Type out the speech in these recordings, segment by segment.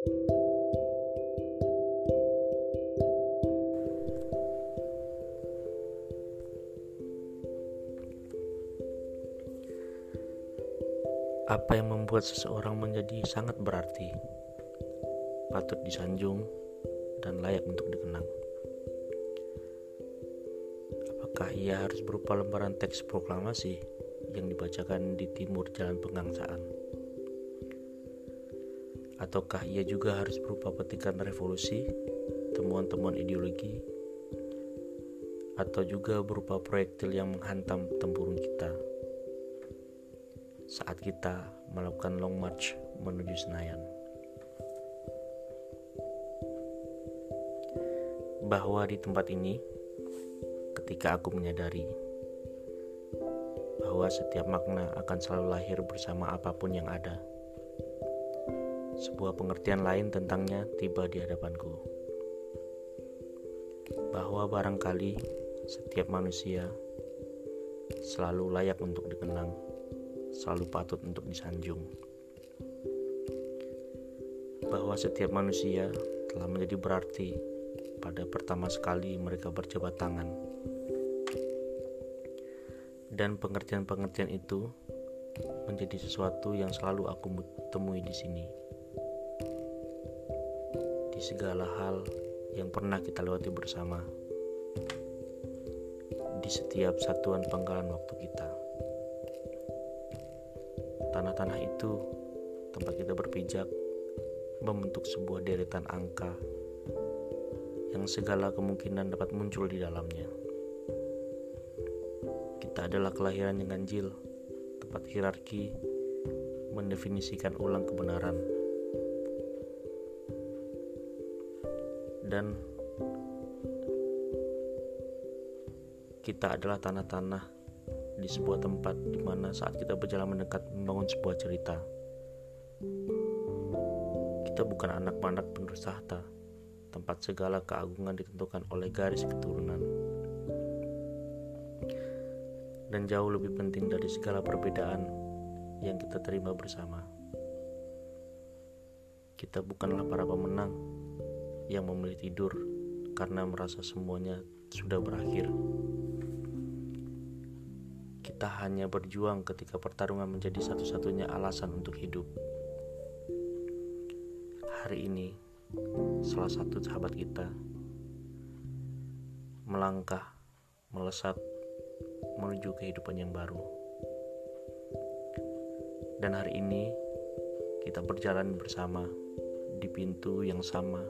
Apa yang membuat seseorang menjadi sangat berarti, patut disanjung, dan layak untuk dikenang? Apakah ia harus berupa lembaran teks proklamasi yang dibacakan di timur jalan pengangsaan? Ataukah ia juga harus berupa petikan revolusi, temuan-temuan ideologi, atau juga berupa proyektil yang menghantam tempurung kita? saat kita melakukan long march menuju Senayan. Bahwa di tempat ini, ketika aku menyadari bahwa setiap makna akan selalu lahir bersama apa pun yang ada, sebuah pengertian lain tentangnya tiba di hadapanku. Bahwa barangkali setiap manusia selalu layak untuk dikenang selalu patut untuk disanjung. Bahwa setiap manusia telah menjadi berarti pada pertama sekali mereka berjabat tangan. Dan pengertian-pengertian itu menjadi sesuatu yang selalu aku temui di sini. Di segala hal yang pernah kita lewati bersama. Di setiap satuan penggalan waktu kita tanah-tanah itu tempat kita berpijak membentuk sebuah deretan angka yang segala kemungkinan dapat muncul di dalamnya. Kita adalah kelahiran yang ganjil, tempat hierarki mendefinisikan ulang kebenaran. Dan kita adalah tanah-tanah di sebuah tempat di mana saat kita berjalan mendekat membangun sebuah cerita. Kita bukan anak-anak penerus tahta, tempat segala keagungan ditentukan oleh garis keturunan. Dan jauh lebih penting dari segala perbedaan yang kita terima bersama. Kita bukanlah para pemenang yang memilih tidur karena merasa semuanya sudah berakhir. Kita hanya berjuang ketika pertarungan menjadi satu-satunya alasan untuk hidup. Hari ini, salah satu sahabat kita melangkah, melesat menuju kehidupan yang baru. Dan hari ini, kita berjalan bersama di pintu yang sama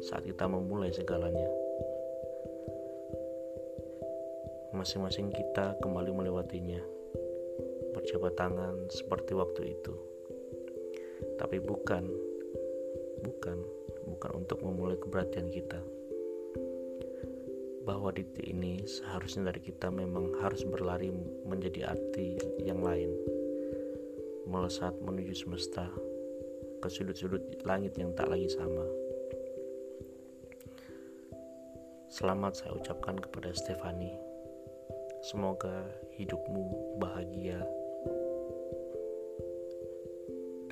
saat kita memulai segalanya. masing-masing kita kembali melewatinya, berjabat tangan seperti waktu itu. Tapi bukan, bukan, bukan untuk memulai keberhatian kita. Bahwa titik ini seharusnya dari kita memang harus berlari menjadi arti yang lain. Melesat menuju semesta ke sudut-sudut langit yang tak lagi sama. Selamat saya ucapkan kepada Stefani Semoga hidupmu bahagia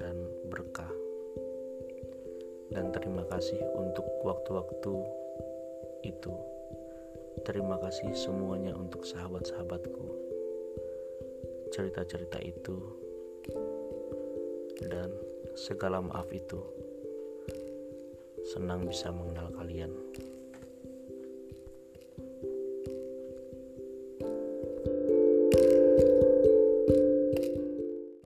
dan berkah. Dan terima kasih untuk waktu-waktu itu. Terima kasih semuanya untuk sahabat-sahabatku. Cerita-cerita itu dan segala maaf itu. Senang bisa mengenal kalian.